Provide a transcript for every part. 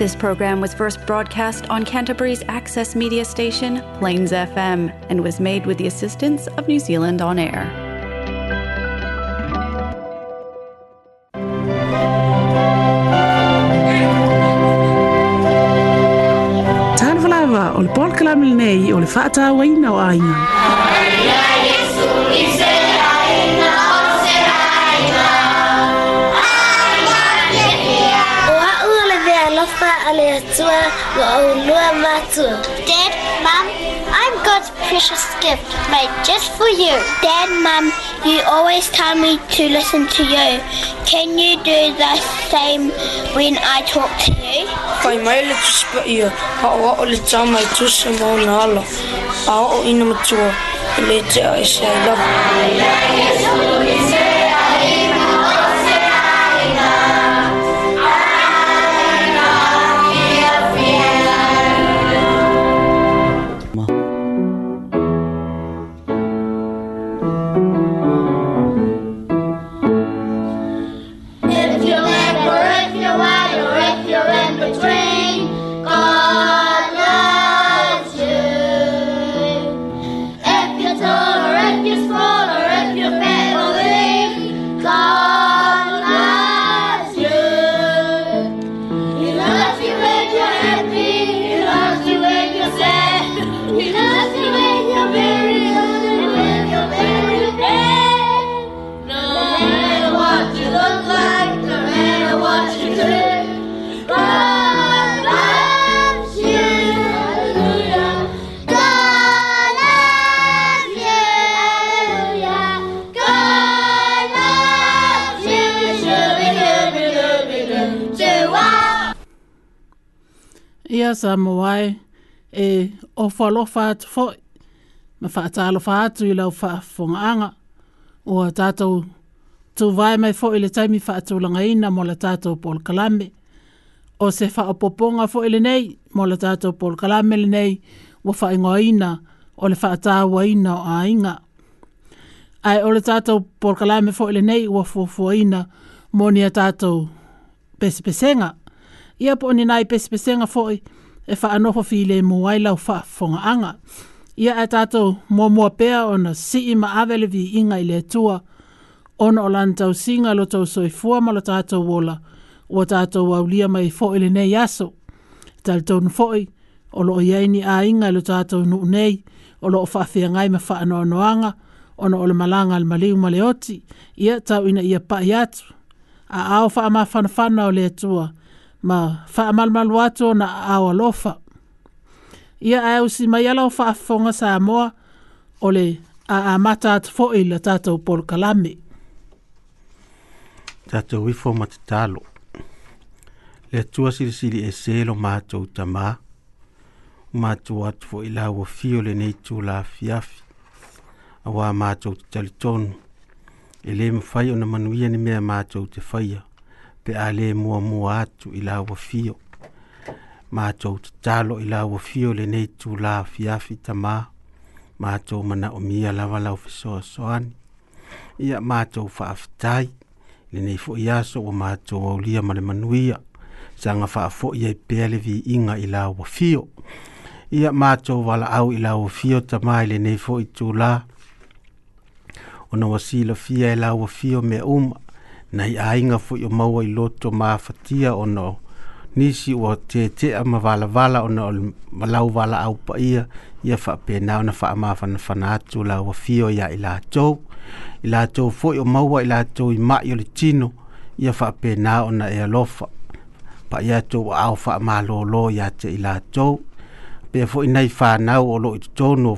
This program was first broadcast on Canterbury's access media station, Plains FM, and was made with the assistance of New Zealand On Air. Tana o le polkalame lenei o le atua wa aunua matua. Dad, Mum, I've got a precious gift made just for you. Dad, Mum, you always tell me to listen to you. Can you do the same when I talk to you? Kai mai le tu spa ia, ha o o le tau mai tu se mau na ala. A o ina matua, le te a ese a love. Ai ai ai ai sa mawai e o falo fo ma fa talo fa tu la fa fonga anga o tato tu vai mai fo ile taimi fa atu langa ina na mo la tato pol kalame o se fa o poponga fo ile nei mo la tato pol kalame le nei wa fa ngai na o le fa ta wai na ainga ai o le tato pol kalame fo ile nei wa fo fo ina mo ni tato pesipesenga ia po ni nai pesipesenga fo e wha anofo fi le muai lau wha fonga anga. Ia e tātou mua mua pēa ona si ima awele vi inga i le tua. Ona o lantau singa lo tau soi fua ma lo tātou wola. Ua tātou waulia mai fo ili nei aso. Tal tau nu foi, o lo o iaini a inga lo tātou nu nei, o lo o whaafia ngai ma wha anofo noanga, ona o le malanga al maliu ma ia tau ina ia pa iatu. A au wha ama fanfana o le tua, ma faa malmalu ato na awa lofa. Ia ae usi mai ala o faa fonga sa amoa o le a amata at foi la tatou polo kalami. Tatou wifo matatalo. Le atua sili sili e selo mātou tamā. Mātou atu fo ila wa fio le neitu la fiafi. Awa mātou te talitonu. Ele mwhai o na manuia ni mea mātou te whaia pe a le mua mua atu i la ua fio. Mātou tatalo i la ua fio le nei tū la fiafi tamā. Mātou mana o mia lawa lau fisoa soani. Ia mātou whaafitai. Le nei fo iaso o mātou au lia male manuia. Sanga whaafo i ei pēle vi inga i la ua fio. Ia mātou wala au i la ua fio tamā i le nei fo i tū la. Ona wasila fia i la ua fio me uma nei ainga fu i maua i loto ma fatia ona nisi ua tete a ma vala vala ona o malau vala au pa ia ia fa pe na ona fa ma fa na fa na tu la ua fio ia i la tou i la tou fu i maua i la tou i ma i le tino ia fa pe na ona e alofa pa ia tou a au fa ma lo lo ia te i la tou pe fu i nei fa na o lo i tono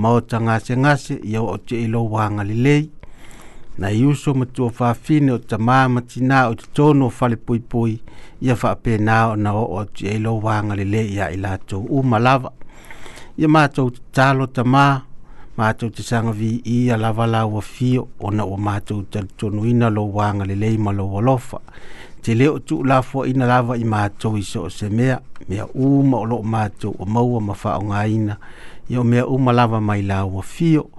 ma o tanga se ngase ia o te i lo wanga li lei na iuso ma tua whawhine o ta māma tina o te tono whale pui pui ia whaapena o na o o ti eilo wanga le le ia i lātou u malawa. Ia mātou te talo ta mā, mātou te sanga vi i a lava la wa fio o na o mātou te tonu ina lo wanga le le ma lo walofa. Te leo tu lafo ina lava i mātou i so se mea, mea uma o lo mātou o maua ma whao ngā ina. Ia mea uma lava mai la wa fio,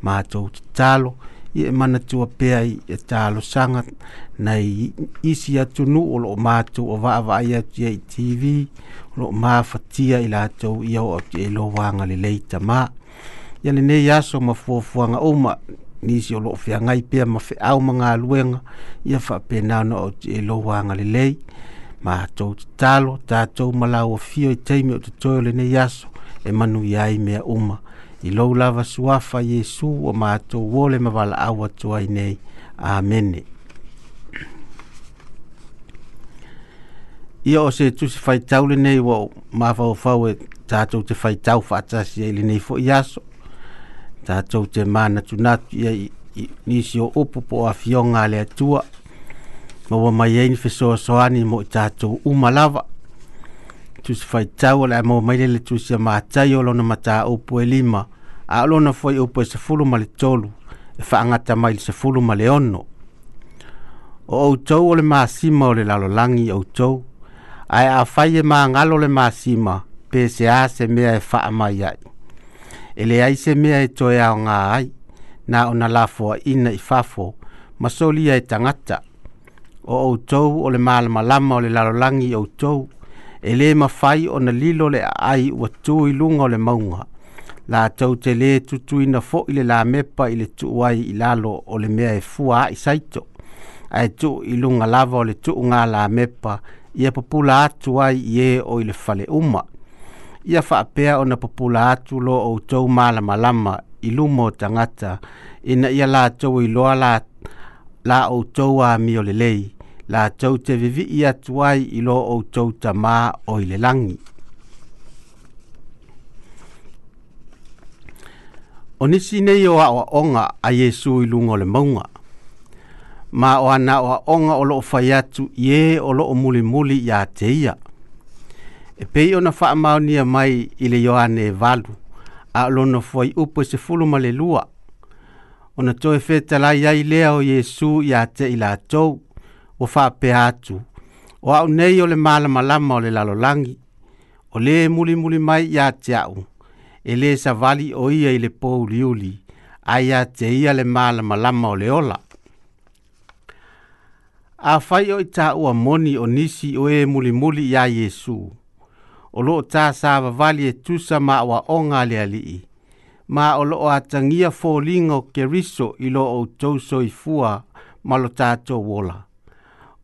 mātou te talo, mātou ia e manatua ai i e sangat nai isi atunuu o loo wa o vaavaai atu ia i tv o loo mafatia i latou ia o au tiai e loaga lelei tamā ia lenei aso ma fuafuaga uma nisi o loo feagai pea ma feau ma galuega ia faapena ona au tiai e loaga lelei matou tatalo tatou ma lauafio i taimi o totoe o lenei aso e manuia ai mea uma i lou lava suafa iesu o matou ole ma valaau atu ai nei amene ia o se tusi faitau lenei ua mafaufau e tatou te faitau faatasi ai lenei foʻi aso tatou te manatunatu ia nisi o upu po o afioga a le atua ma ua mai ai e ni fesoasoani mo i tatou uma lava tu se fai tau ala mo mai le tu se ma tai o lona mata o po e lima a lona foi o po e se fulu ma le tolu e fa anga ta mai se fulu ma le onno o o tau o le ma sima o le lalo langi o tau ai a fai e ma ngalo le ma sima pe se a se mea e fa mai ai e le ai se mea e toi au nga ai na o na lafo ina i fafo ma soli e tangata o o tau o le malama lama o le lalo langi o tau e lē mafai ona lilo le aai ua tuiluga o le maunga la tau te lē tutuina foʻi le lamepa i le tuu i lalo o le mea e fua aʻi saito ae tuuiluga lava o le tuuga lamepa ia papula atu ai i ē o i le fale uma ia faapea ona papula atu lo outou malamalama i luma o tagata ina ia latou iloa la, la outou amio lelei la chou te vivi i atuai i lo o tau ta mā o i le langi. O nisi nei o a onga a Yesu i lungo le maunga. Ma o ana o a onga o loo fai atu i e o loo muli muli i a te ia. E pei ona wha maunia mai i le Ioane e valu, a lono fwai upo se fulu ma le lua. Ona toe fetala iai lea o Yesu i a te i la tau, o whapea atu. O au nei ole le malama lama o le lalolangi. O muli muli mai ia te ele E sa vali o ia ile po pou ai A ia te ia le malama lama ola. A fai o i o moni o nisi o e muli muli ia Yesu. O lo ta sa vali e tusa ma wa onga le alii. Ma o lo atangia fo lingo ke riso i lo o tau so fua malo tātou wola. wola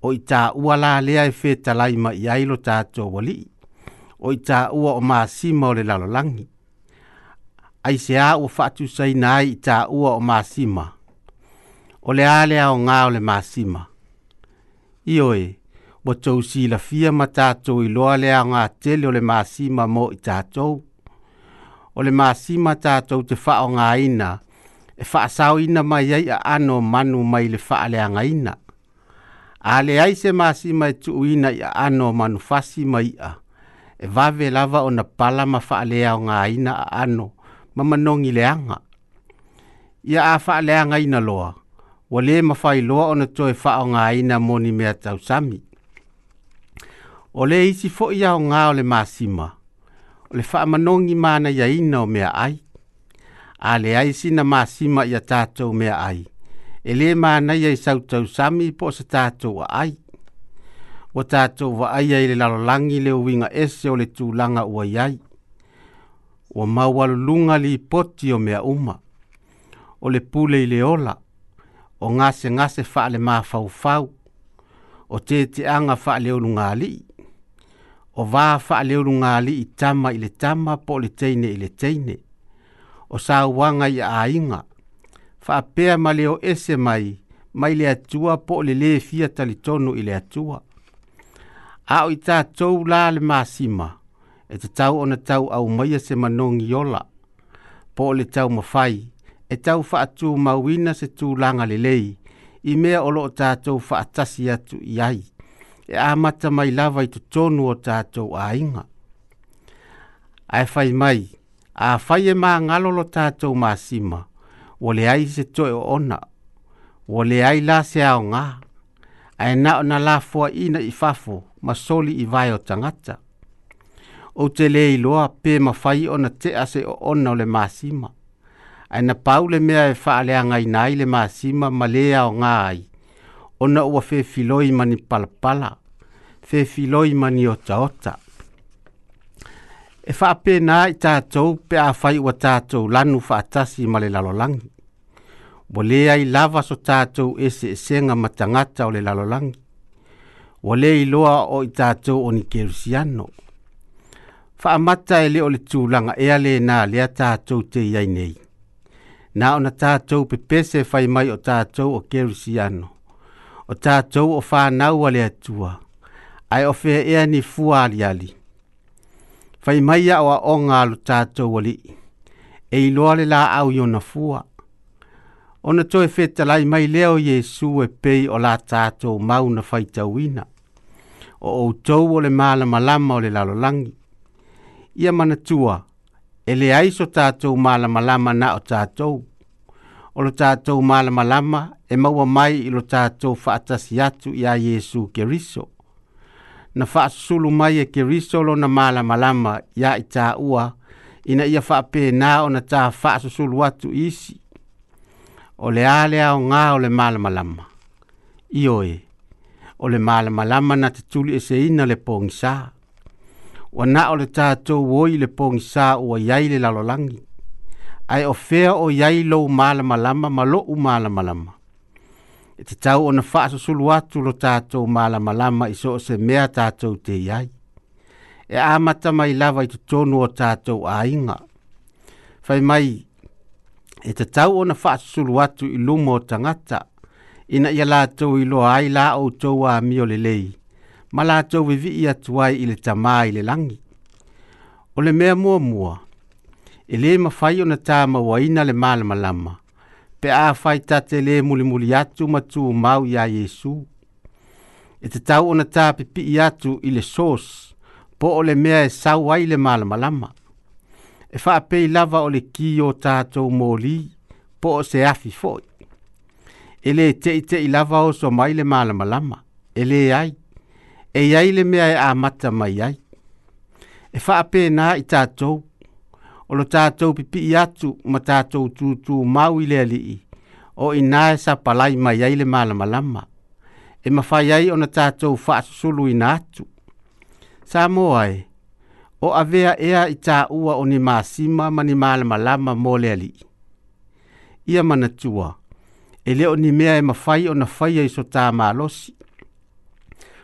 oita i tāua la lea e fetalai ma i ailo tātou alii o i tāua o masima o le langi. ai se a ua faatusaina ai i tāua o masima o le a leaoga o le masima ioe la fia ma tatou iloa leaoga tele o le masima mo i tatou o le masima tatou te faaaogāina e faasaoina mai ai a ano manu mai le fa ina. Ale ai se masima e tuuina i ano manu fasi mai a. e vave lava ona pala ma faaalea o gāina a ano ma leanga. ia a faaaleagaina loa ua lē mafailoa ona toe ina moni mea tausami o lē isi foʻi aogā o le masima o le faamanogi manaiaina o mea ai Ale a leai sina masima ia tatou mea ai e le manai ai sau tau sami po se tātou wa ai. Wa tātou wa ai ai le lalolangi le uinga ese o le tūlanga ua iai. Wa mawalu lunga li poti o mea uma. O le pule i le ola. O ngase ngase faa le maa fau O te te anga faa le olunga li. O vaa faa le olunga li i tama i le tama po le teine i le teine. O sa wanga i a inga. A faapea ma le o ese mai mai le atua po o le lē fia talitonu i le atua a o i tatou la le masima e tatau ona tau au mai se manong yola po o le tau mafai e tau fa faatū mauina se tulaga lelei i mea o loo fa faatasi atu i ai e mata mai lava i tonu o tatou aiga ai fai mai a fai e magalo lo tatou masima wo le ai se toe o ona wo le ai la se aonga ae na ona la foa ina i fafo ma soli i vae o tangata ou te lē iloa pe mafai ona te ase o ona o le masima ae na pau le mea e faaleagaina ai le masima ma lē aogā ai ona ua filoi mani palapala fefiloi mani otaota ota e fa whaapena i tātou pe a whai o tātou lanu fa tasi male la lolang lea ai lava so tātou e se esenga matanga o ole la lolang lea i loa o i tātou o ni kerusiano. Whaamata e le o le ale na le nā lea tātou te iai nei. na ona tātou pe pe se whai mai o tātou o kersiano O tātou o whanau a lea tua. Ai ofe fea ni fuali ali. ali fai mai a oa o ngā tātou wali. E i loa le la au i ona fua. Ona toi feta lai mai leo Yesu e pei o la tātou mau na fai tauina. O o tau o le māla malama o le lalolangi. Ia mana tua, e le aiso tātou māla malama na o tātou. O lo tātou māla malama e maua mai i lo tātou faatasi atu i Yesu Keriso na faasusulu mai e keriso lona malamalama iā i tāua ina ia faapenā ona ta faasusulu atu isi o le ā le aogā o le malamalama io e o le malamalama na te tuli eseina le pogisā ua na o le tatou oi le pogisā ua iai le lalolagi ae o fea o iai lou malamalama ma loʻu malamalama e te tau ona faa susulu atu lo tātou mala malama i so se mea tātou te iai. E āmata mai lava i te tonu o tātou ainga. Fai mai, e te tau ona faa susulu atu i lumo o tangata, ina ia lātou i loa ai la o tau a mio lelei, ma lātou i vi ia tuai i le tamā i le langi. O le mea mua mua, e le mawhai ona tāma wa ina le mala malama, lama pe a fai tate le muli muli atu ma mau ia Yesu. E te tau ona ta pipi i atu i sos, po o le mea e sau ai le malamalama. E wha pei lava ole le ki o tātou mōli, po o se afi foi. E le te i te i lava o so mai le malamalama, e le ai, e iai le mea e a mata mai ai. E wha pei nā i tato, o lo tātou pipi i atu ma tātou tūtū mau i lea lii o i nāe sa palai mai ai le malama lama. E mawhai ai e, o na tātou whaasusulu i atu. Sā ai, o avea ea i tā ua o ni māsima ma ni malama lama mō lea lii. Ia mana tua, e leo ni mea e mawhai o na whai ai so tā mālosi.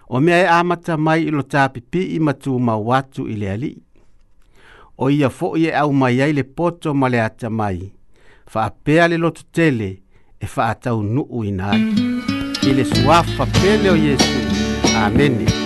O mea e amata mai ilo tā pipi i matū mawatu i lea lii. o ia fo'i e aumai ai le poto ma le ata mai faapea le loto tele e faataunuu ina ai i le suafa pele o iesu amene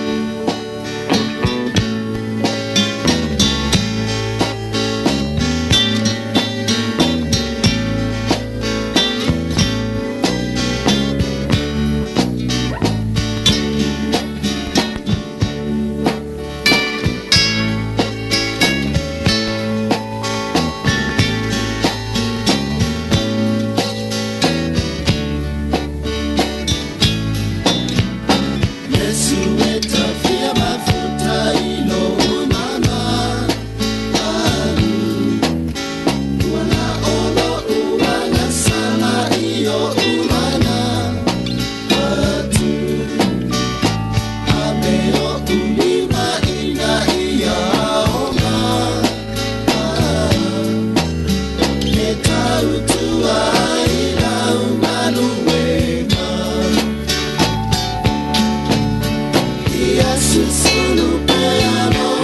Pensando pelo amor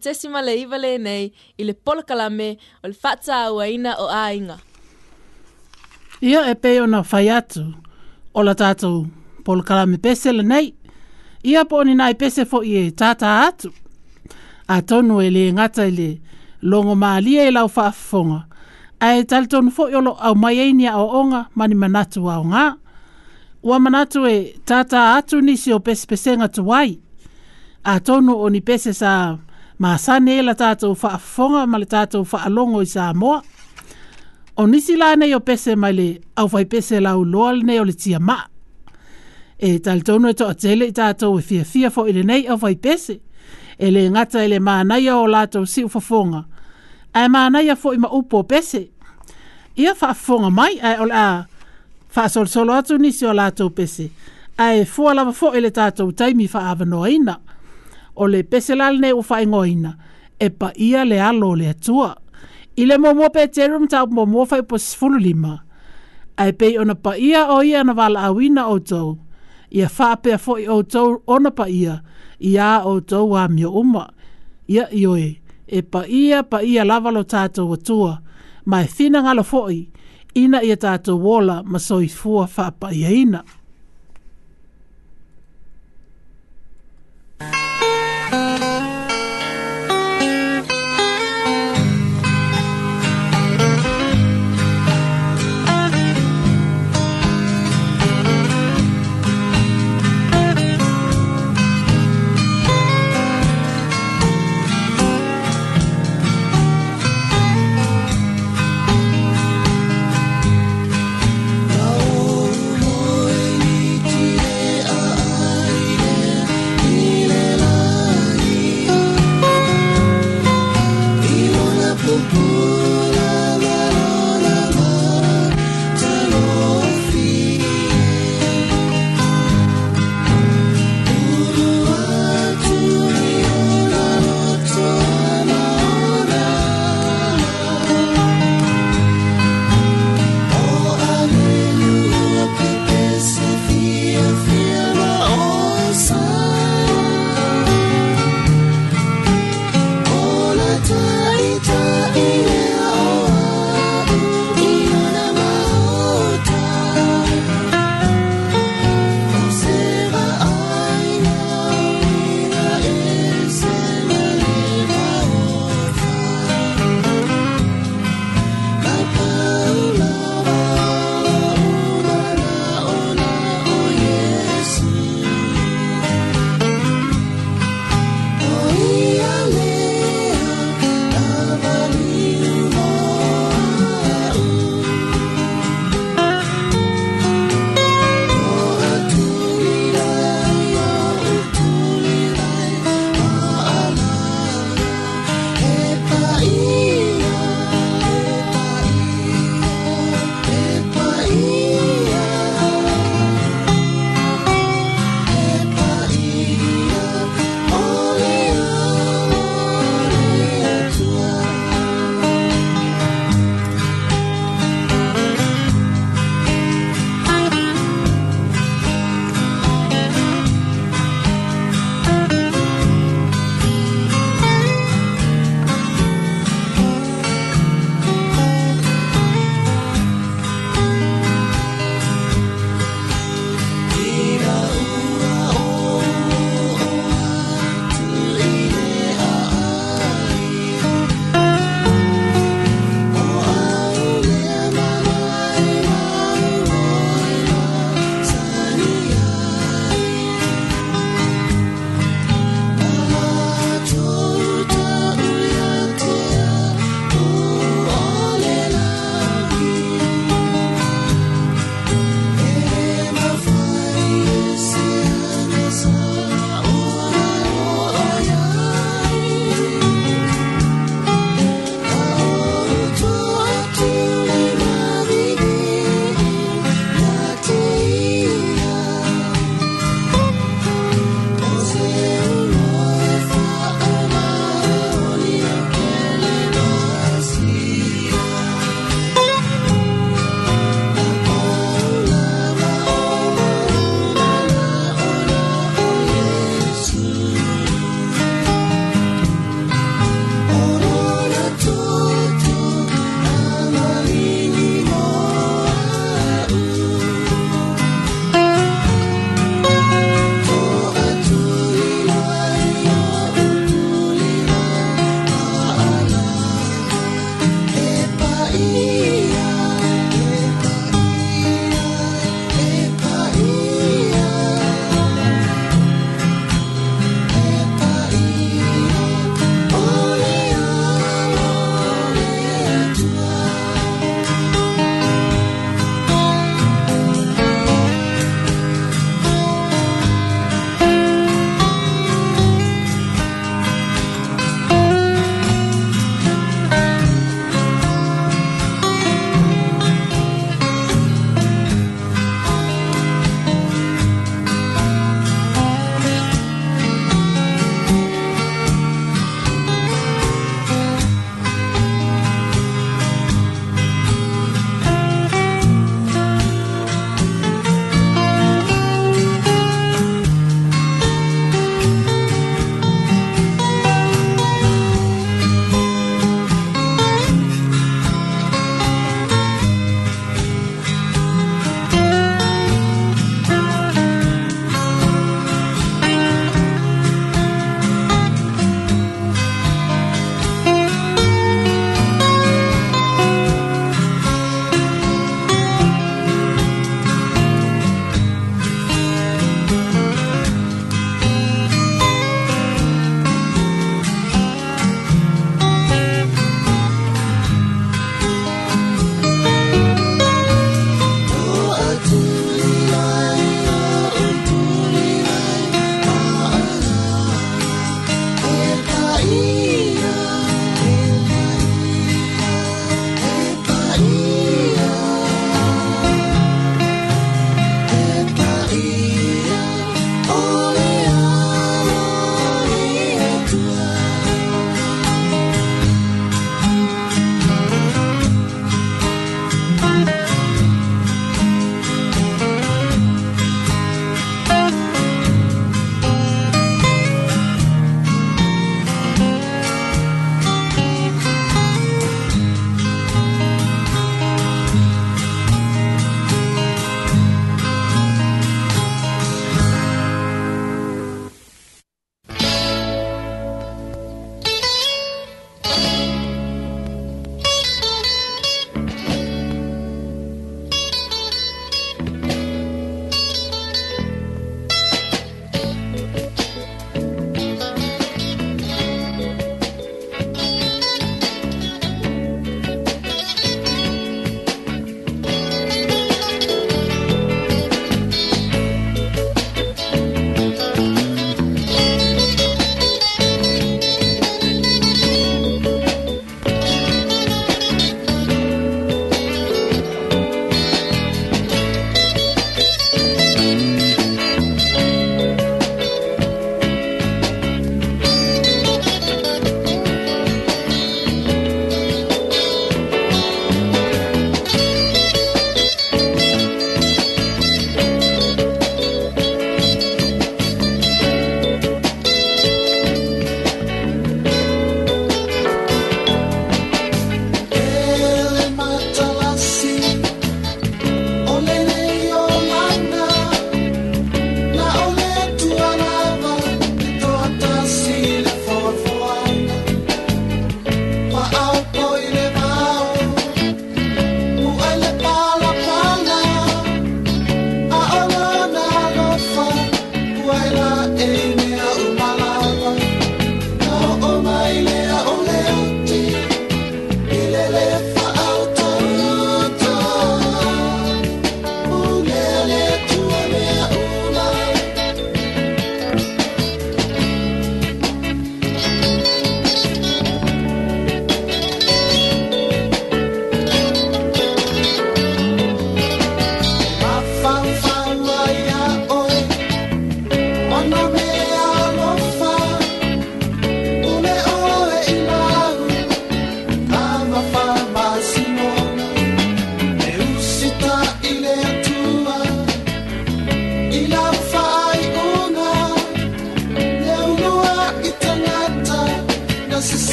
tesima le iwa le nei i le polakalame o le whata au aina o ainga. Ia e peo na whai atu o la tātou polakalame pese le nei. Ia po ni nai pese fo i e tātā atu. A tonu e le ngata i le longo maalia e lau whaafonga. A e tali tonu fo i olo au mai a o onga mani manatu a o ngā. Ua manatu e tātā atu ni si o pese pesenga tu wai. A tonu o ni pese sa ma sa ne la tatou fonga ma le tatou faalogo i samoa o nisi lanei o pese mai le aufaipese loal lenei o le tiamaa e talitonu e toʻatele i tatou e fiafia foʻi lenei aufaipese e le gata i e le manaia o latou siʻufofoga ae manaia foʻi ma upu o pese ia fonga mai a o le a faasolosolo atu nisi o latou pese ae fua lava foʻi le tatou taimi faavanoaina o le peselal nei o fai ngoina e pa ia le alo le atua. I le momo pe terum tau momo fai po sifulu lima. Ai pei ona pa ia o ia na wala awina o tau. Ia whaapea fo i o tau ona pa ia i a o tau a mio uma. Ia ioe e pa ia pa ia lavalo tātou atua. Mai fina ngalo fo ina ia tātou wola masoi fua whaapa ia ina.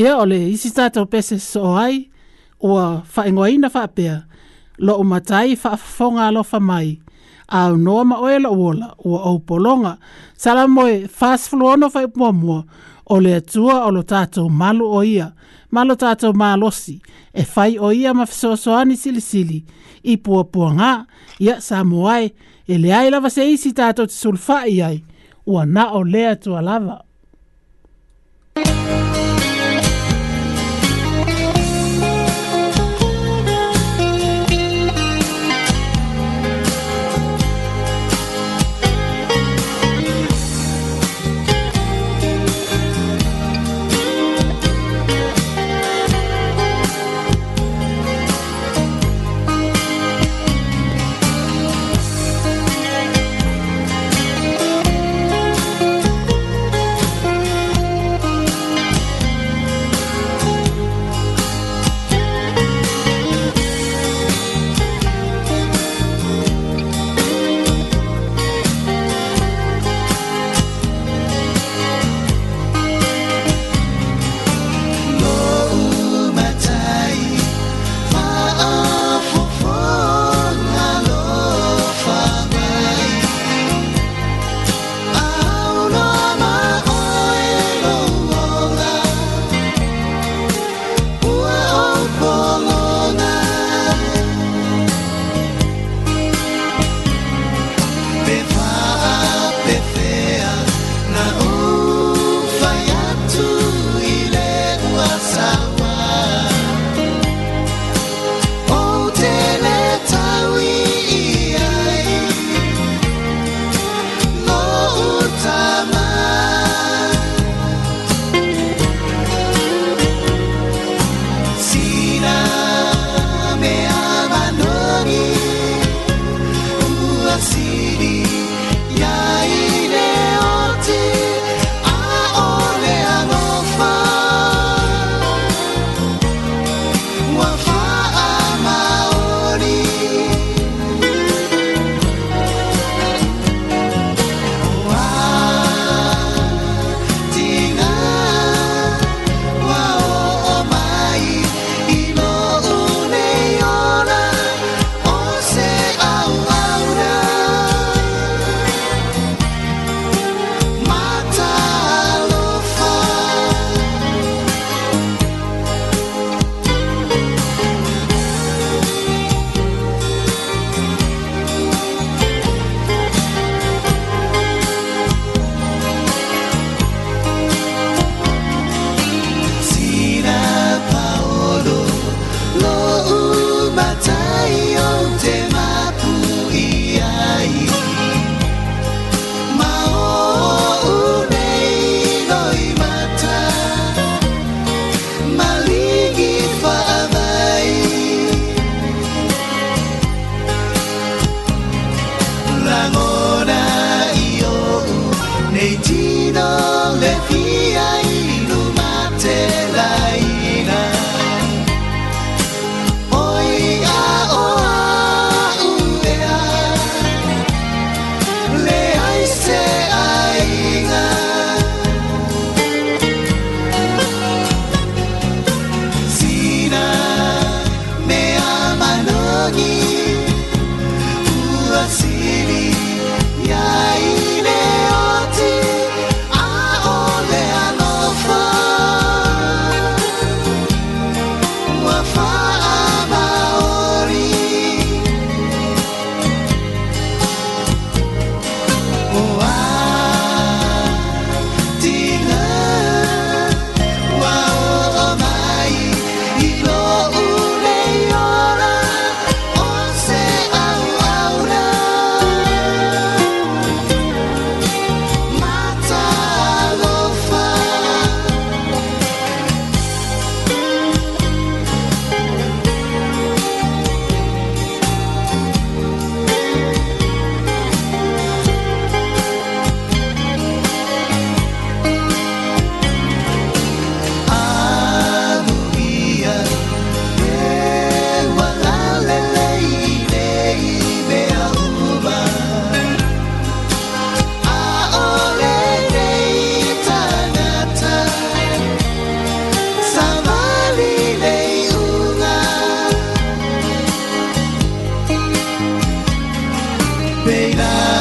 Ia ole isi tātou pese so ai ua whaingoina whaapea lo o matai whaafonga lo mai a noa ma oela uola ua au polonga sala moe fast fluono whai pua mua o atua o lo tātou malu o ia malo tātou malosi e fai o ia ma fisoasoani sili sili i pua pua ngā ia sa moai e le ai lava se isi tātou te sulfai ai ua na o le atua lava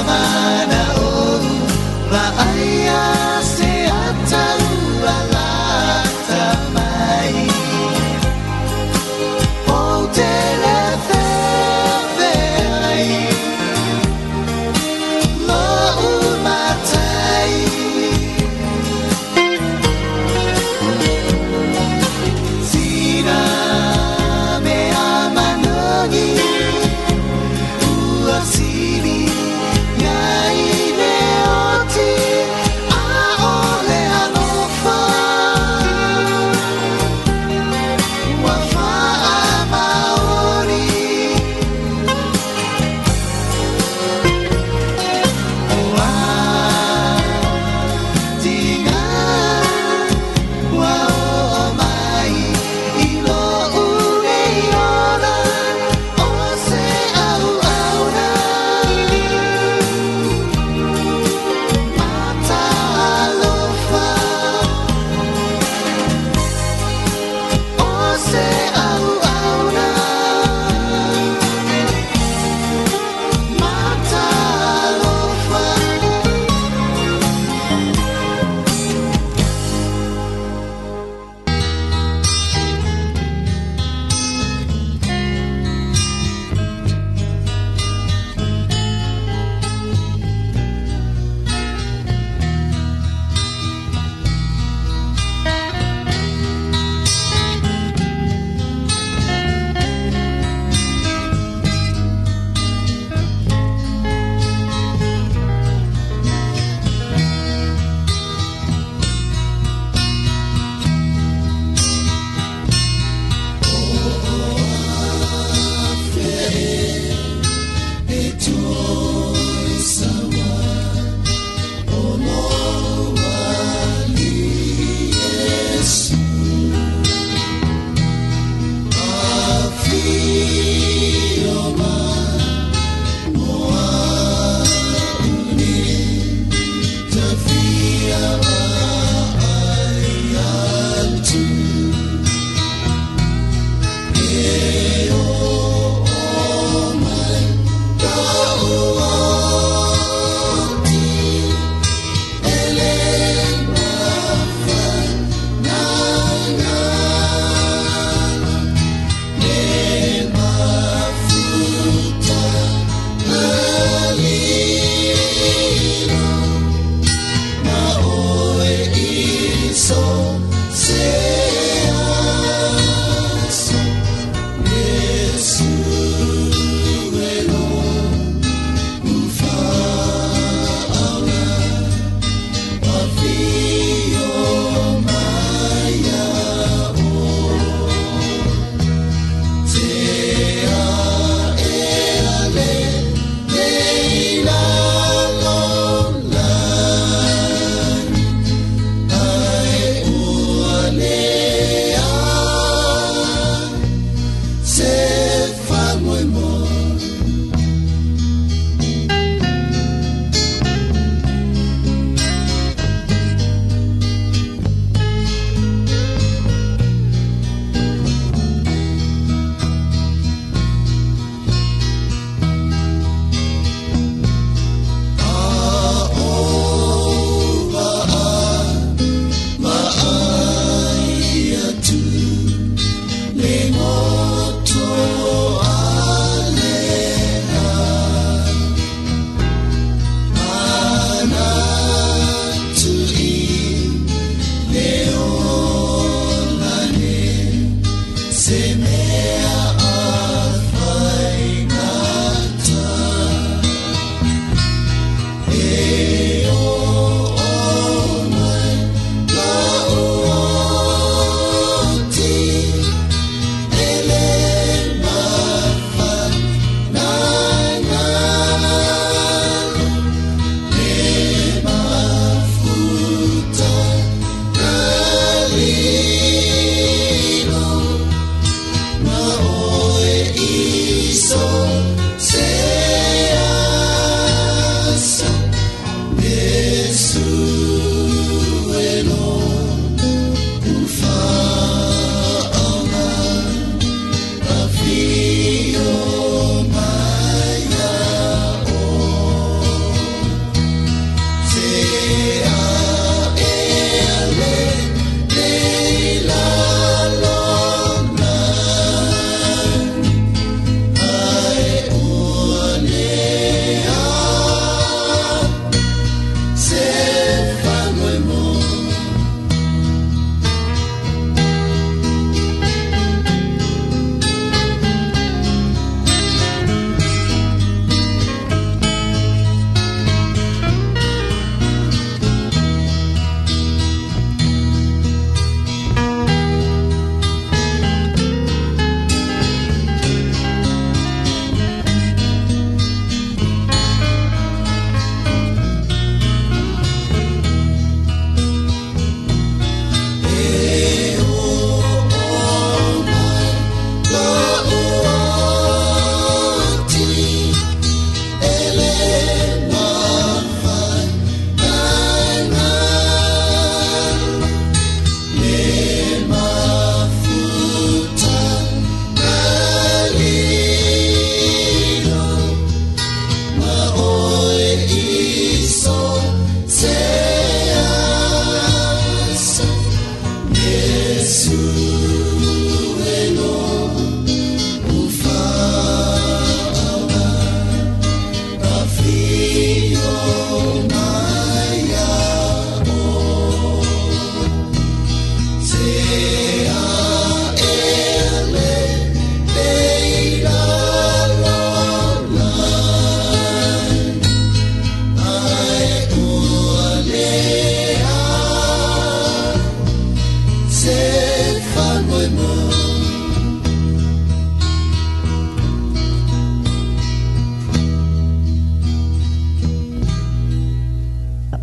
manaog maaya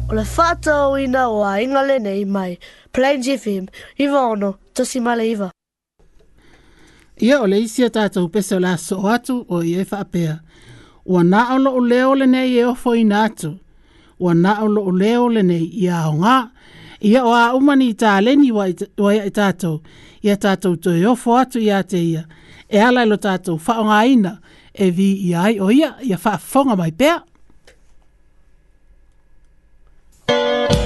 O le whātau i nā o a inga lenei mai, Plain FM, iwa ono, tosi male iwa. Ia o le isi a tātou pese o la so atu o i efa apea. Ua nā o lo o leo lenei e ofo i nā atu. Ua nā o lo o leo lenei i a o ngā. Ia o a umani i tā leni wa i tātou. Ia tātou to e ofo atu i a te ia. E ala lo tātou whaonga ina e vi i ai o ia ia a whaafonga mai pea. Música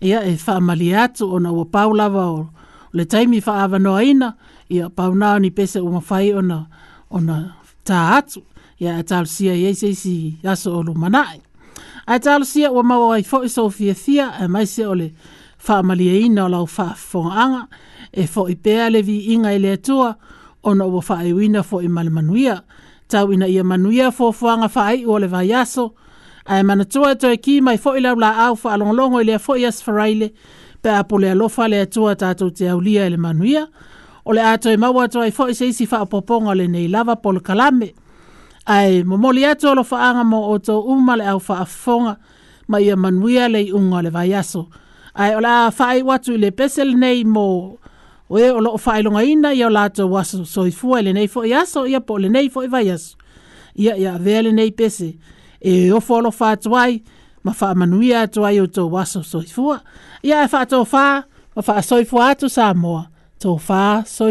ia e whaamali atu ona ua paulawa o le taimi whaava noa ina ia pauna ni pese o mawhai ona, ona tā atu ia e talo sia i eise isi aso o lumanae. A e talo sia ua mawa ai fo iso fia fia e maise o le whaamali e ina o lau whaafonganga e fo i pea le inga i le atua ona ua wina fo i malamanuia tau ina ia manuia fo fuanga ai o le vai aso ia ae tua atoe ki mai foʻi laulaau faalogologo i lea foʻi asafaraile pe apo le alofa le atua tatou te aulia i e le manuia o le a toe maua atu ai foʻi se isi faapoopoga lenei lava pol kalame ae momoli atu alofaaga mo outou uma le au fa afonga ma ia manuia le iʻuga o le vaiaso ae o le a faaiʻu atu i le pese lenei mo o e o loo ina ia o latou aso soifua i lenei foʻi aso ia po o lenei foʻi vaiaso ia ia avea nei pese e ofo lo fa twai ma fa manuia twai o to waso so fua ia fa to fa ma fa so fua to sa mo to fa so